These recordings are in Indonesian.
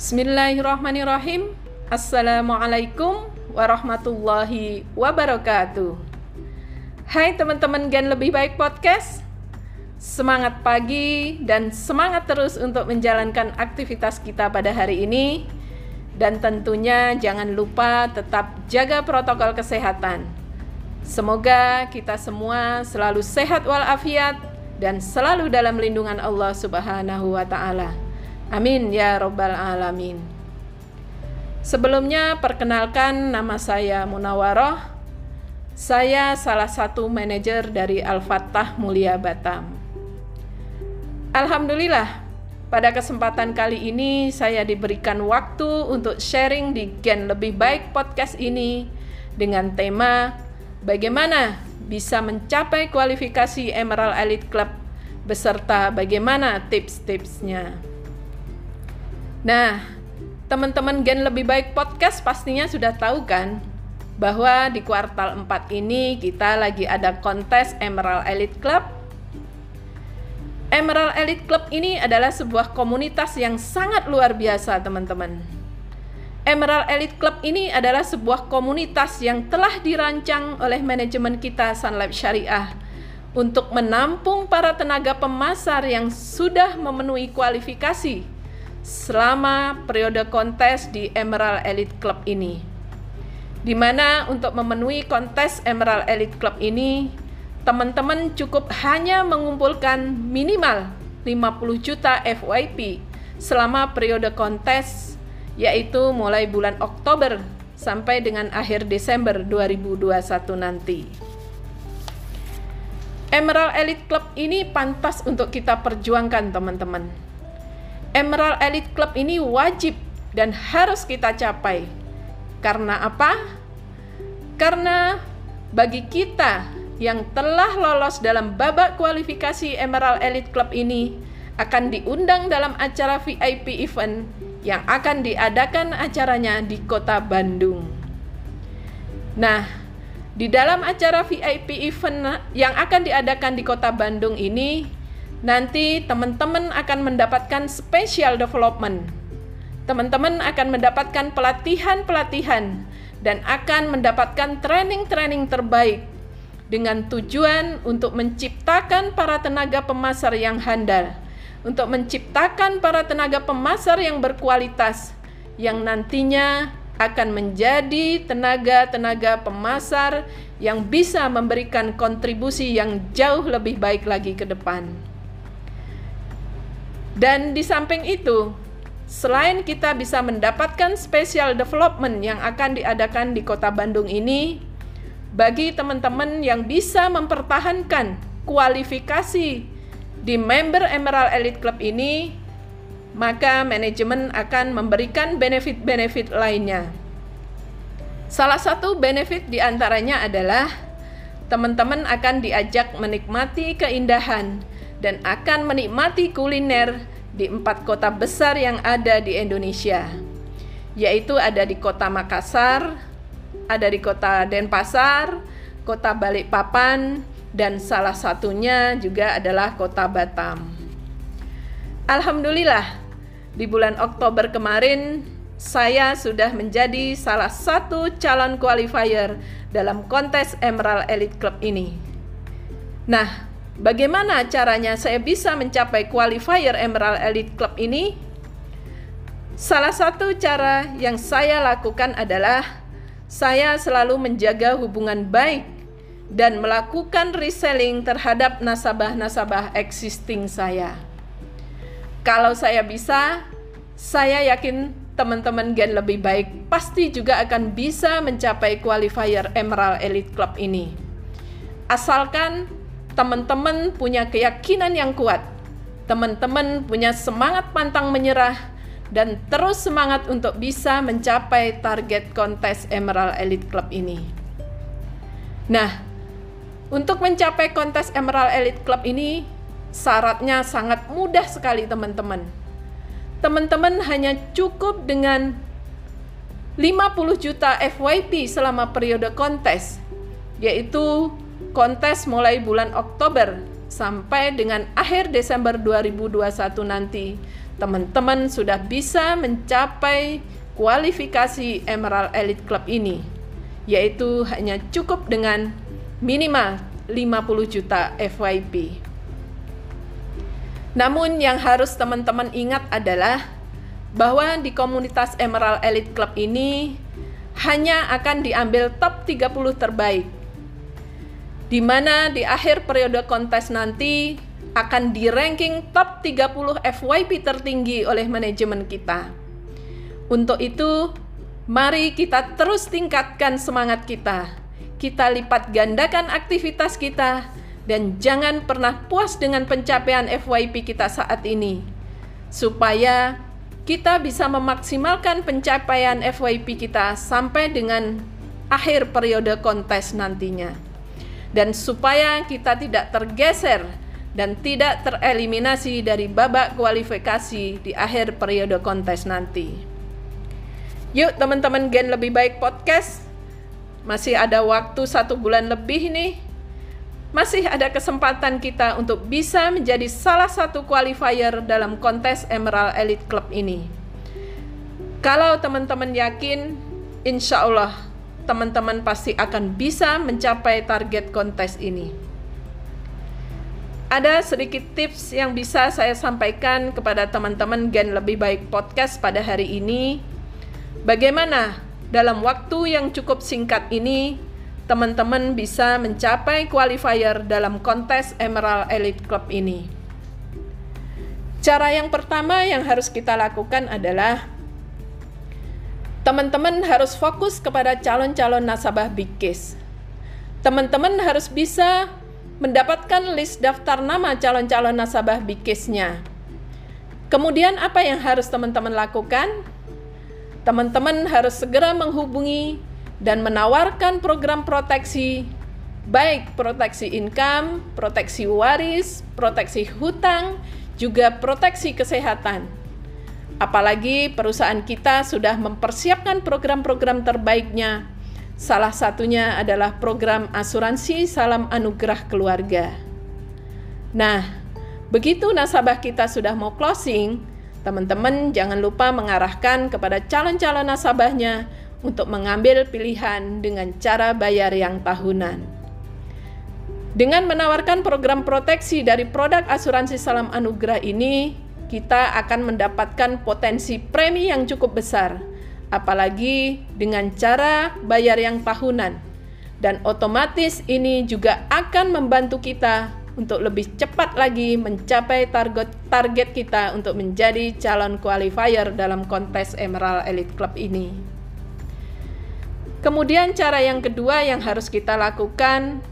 Bismillahirrahmanirrahim. Assalamualaikum warahmatullahi wabarakatuh. Hai teman-teman Gen Lebih Baik Podcast. Semangat pagi dan semangat terus untuk menjalankan aktivitas kita pada hari ini. Dan tentunya jangan lupa tetap jaga protokol kesehatan. Semoga kita semua selalu sehat walafiat dan selalu dalam lindungan Allah Subhanahu wa taala. Amin ya Robbal 'Alamin. Sebelumnya, perkenalkan nama saya Munawaroh. Saya salah satu manajer dari Al-Fatah Mulia Batam. Alhamdulillah, pada kesempatan kali ini saya diberikan waktu untuk sharing di Gen Lebih Baik podcast ini dengan tema bagaimana bisa mencapai kualifikasi Emerald Elite Club beserta bagaimana tips-tipsnya. Nah, teman-teman Gen Lebih Baik Podcast pastinya sudah tahu kan bahwa di kuartal 4 ini kita lagi ada kontes Emerald Elite Club. Emerald Elite Club ini adalah sebuah komunitas yang sangat luar biasa, teman-teman. Emerald Elite Club ini adalah sebuah komunitas yang telah dirancang oleh manajemen kita Sunlight Syariah untuk menampung para tenaga pemasar yang sudah memenuhi kualifikasi selama periode kontes di Emerald Elite Club ini. Di mana untuk memenuhi kontes Emerald Elite Club ini, teman-teman cukup hanya mengumpulkan minimal 50 juta FYP selama periode kontes yaitu mulai bulan Oktober sampai dengan akhir Desember 2021 nanti. Emerald Elite Club ini pantas untuk kita perjuangkan teman-teman Emerald Elite Club ini wajib dan harus kita capai. Karena apa? Karena bagi kita yang telah lolos dalam babak kualifikasi Emerald Elite Club ini akan diundang dalam acara VIP event yang akan diadakan acaranya di Kota Bandung. Nah, di dalam acara VIP event yang akan diadakan di Kota Bandung ini, nanti teman-teman akan mendapatkan special development. Teman-teman akan mendapatkan pelatihan-pelatihan dan akan mendapatkan training-training terbaik dengan tujuan untuk menciptakan para tenaga pemasar yang handal, untuk menciptakan para tenaga pemasar yang berkualitas yang nantinya akan menjadi tenaga-tenaga pemasar yang bisa memberikan kontribusi yang jauh lebih baik lagi ke depan. Dan di samping itu, selain kita bisa mendapatkan special development yang akan diadakan di Kota Bandung ini, bagi teman-teman yang bisa mempertahankan kualifikasi di member Emerald Elite Club ini, maka manajemen akan memberikan benefit-benefit lainnya. Salah satu benefit di antaranya adalah teman-teman akan diajak menikmati keindahan dan akan menikmati kuliner di empat kota besar yang ada di Indonesia, yaitu ada di kota Makassar, ada di kota Denpasar, kota Balikpapan, dan salah satunya juga adalah kota Batam. Alhamdulillah, di bulan Oktober kemarin saya sudah menjadi salah satu calon qualifier dalam kontes Emerald Elite Club ini. Nah, Bagaimana caranya saya bisa mencapai qualifier Emerald Elite Club ini? Salah satu cara yang saya lakukan adalah saya selalu menjaga hubungan baik dan melakukan reselling terhadap nasabah-nasabah existing saya. Kalau saya bisa, saya yakin teman-teman Gen lebih baik pasti juga akan bisa mencapai qualifier Emerald Elite Club ini. Asalkan teman-teman punya keyakinan yang kuat, teman-teman punya semangat pantang menyerah, dan terus semangat untuk bisa mencapai target kontes Emerald Elite Club ini. Nah, untuk mencapai kontes Emerald Elite Club ini, syaratnya sangat mudah sekali teman-teman. Teman-teman hanya cukup dengan 50 juta FYP selama periode kontes, yaitu kontes mulai bulan Oktober sampai dengan akhir Desember 2021 nanti teman-teman sudah bisa mencapai kualifikasi Emerald Elite Club ini, yaitu hanya cukup dengan minimal 50 juta FYP. Namun yang harus teman-teman ingat adalah bahwa di komunitas Emerald Elite Club ini hanya akan diambil top 30 terbaik. Di mana di akhir periode kontes nanti akan di ranking top 30 FYP tertinggi oleh manajemen kita. Untuk itu, mari kita terus tingkatkan semangat kita. Kita lipat gandakan aktivitas kita dan jangan pernah puas dengan pencapaian FYP kita saat ini, supaya kita bisa memaksimalkan pencapaian FYP kita sampai dengan akhir periode kontes nantinya, dan supaya kita tidak tergeser dan tidak tereliminasi dari babak kualifikasi di akhir periode kontes nanti. Yuk teman-teman Gen Lebih Baik Podcast, masih ada waktu satu bulan lebih nih masih ada kesempatan kita untuk bisa menjadi salah satu qualifier dalam kontes Emerald Elite Club ini. Kalau teman-teman yakin, insya Allah teman-teman pasti akan bisa mencapai target kontes ini. Ada sedikit tips yang bisa saya sampaikan kepada teman-teman Gen Lebih Baik Podcast pada hari ini. Bagaimana dalam waktu yang cukup singkat ini teman-teman bisa mencapai qualifier dalam kontes Emerald Elite Club ini. Cara yang pertama yang harus kita lakukan adalah teman-teman harus fokus kepada calon-calon nasabah Case. Teman-teman harus bisa mendapatkan list daftar nama calon-calon nasabah Big Case-nya. Kemudian apa yang harus teman-teman lakukan? Teman-teman harus segera menghubungi dan menawarkan program proteksi baik proteksi income, proteksi waris, proteksi hutang, juga proteksi kesehatan. Apalagi perusahaan kita sudah mempersiapkan program-program terbaiknya. Salah satunya adalah program asuransi Salam Anugerah Keluarga. Nah, begitu nasabah kita sudah mau closing, teman-teman jangan lupa mengarahkan kepada calon-calon nasabahnya untuk mengambil pilihan dengan cara bayar yang tahunan. Dengan menawarkan program proteksi dari produk asuransi Salam Anugerah ini, kita akan mendapatkan potensi premi yang cukup besar, apalagi dengan cara bayar yang tahunan. Dan otomatis ini juga akan membantu kita untuk lebih cepat lagi mencapai target target kita untuk menjadi calon qualifier dalam kontes Emerald Elite Club ini. Kemudian cara yang kedua yang harus kita lakukan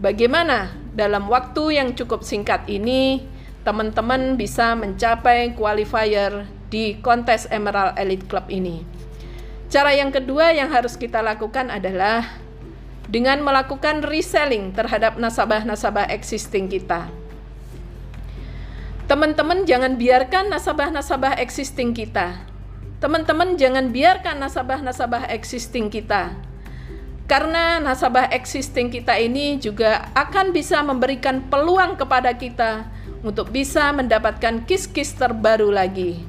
bagaimana dalam waktu yang cukup singkat ini teman-teman bisa mencapai qualifier di kontes Emerald Elite Club ini. Cara yang kedua yang harus kita lakukan adalah dengan melakukan reselling terhadap nasabah-nasabah existing kita. Teman-teman jangan biarkan nasabah-nasabah existing kita Teman-teman jangan biarkan nasabah-nasabah existing kita. Karena nasabah existing kita ini juga akan bisa memberikan peluang kepada kita untuk bisa mendapatkan kis-kis terbaru lagi.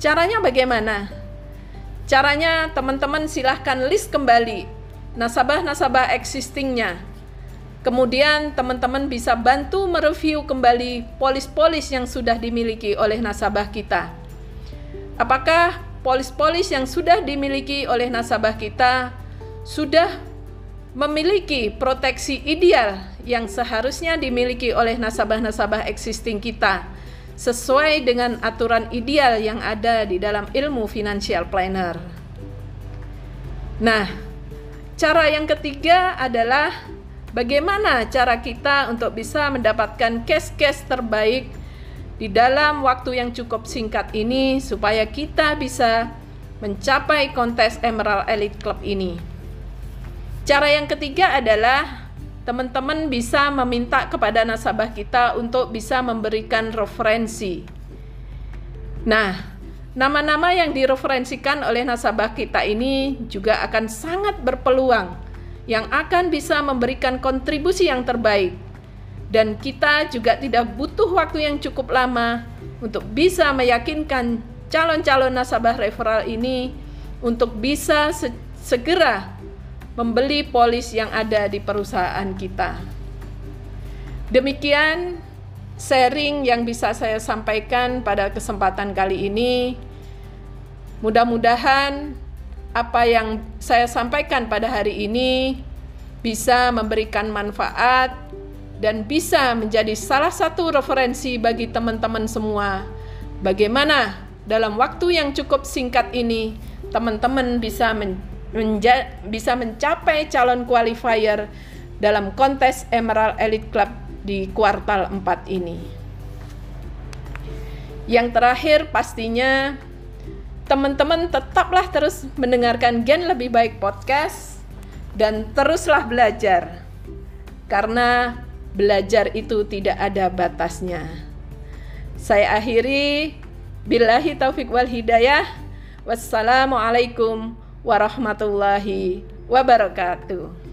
Caranya bagaimana? Caranya teman-teman silahkan list kembali nasabah-nasabah existingnya. Kemudian teman-teman bisa bantu mereview kembali polis-polis yang sudah dimiliki oleh nasabah kita. Apakah polis-polis yang sudah dimiliki oleh nasabah kita sudah memiliki proteksi ideal yang seharusnya dimiliki oleh nasabah-nasabah existing kita sesuai dengan aturan ideal yang ada di dalam ilmu financial planner. Nah, cara yang ketiga adalah bagaimana cara kita untuk bisa mendapatkan case-case terbaik di dalam waktu yang cukup singkat ini supaya kita bisa mencapai kontes Emerald Elite Club ini. Cara yang ketiga adalah teman-teman bisa meminta kepada nasabah kita untuk bisa memberikan referensi. Nah, nama-nama yang direferensikan oleh nasabah kita ini juga akan sangat berpeluang yang akan bisa memberikan kontribusi yang terbaik dan kita juga tidak butuh waktu yang cukup lama untuk bisa meyakinkan calon-calon nasabah referral ini untuk bisa se segera membeli polis yang ada di perusahaan kita. Demikian sharing yang bisa saya sampaikan pada kesempatan kali ini. Mudah-mudahan apa yang saya sampaikan pada hari ini bisa memberikan manfaat dan bisa menjadi salah satu referensi bagi teman-teman semua. Bagaimana dalam waktu yang cukup singkat ini teman-teman bisa men menja bisa mencapai calon qualifier dalam kontes Emerald Elite Club di kuartal 4 ini. Yang terakhir pastinya teman-teman tetaplah terus mendengarkan Gen Lebih Baik podcast dan teruslah belajar. Karena belajar itu tidak ada batasnya. Saya akhiri billahi taufik wal hidayah. Wassalamualaikum warahmatullahi wabarakatuh.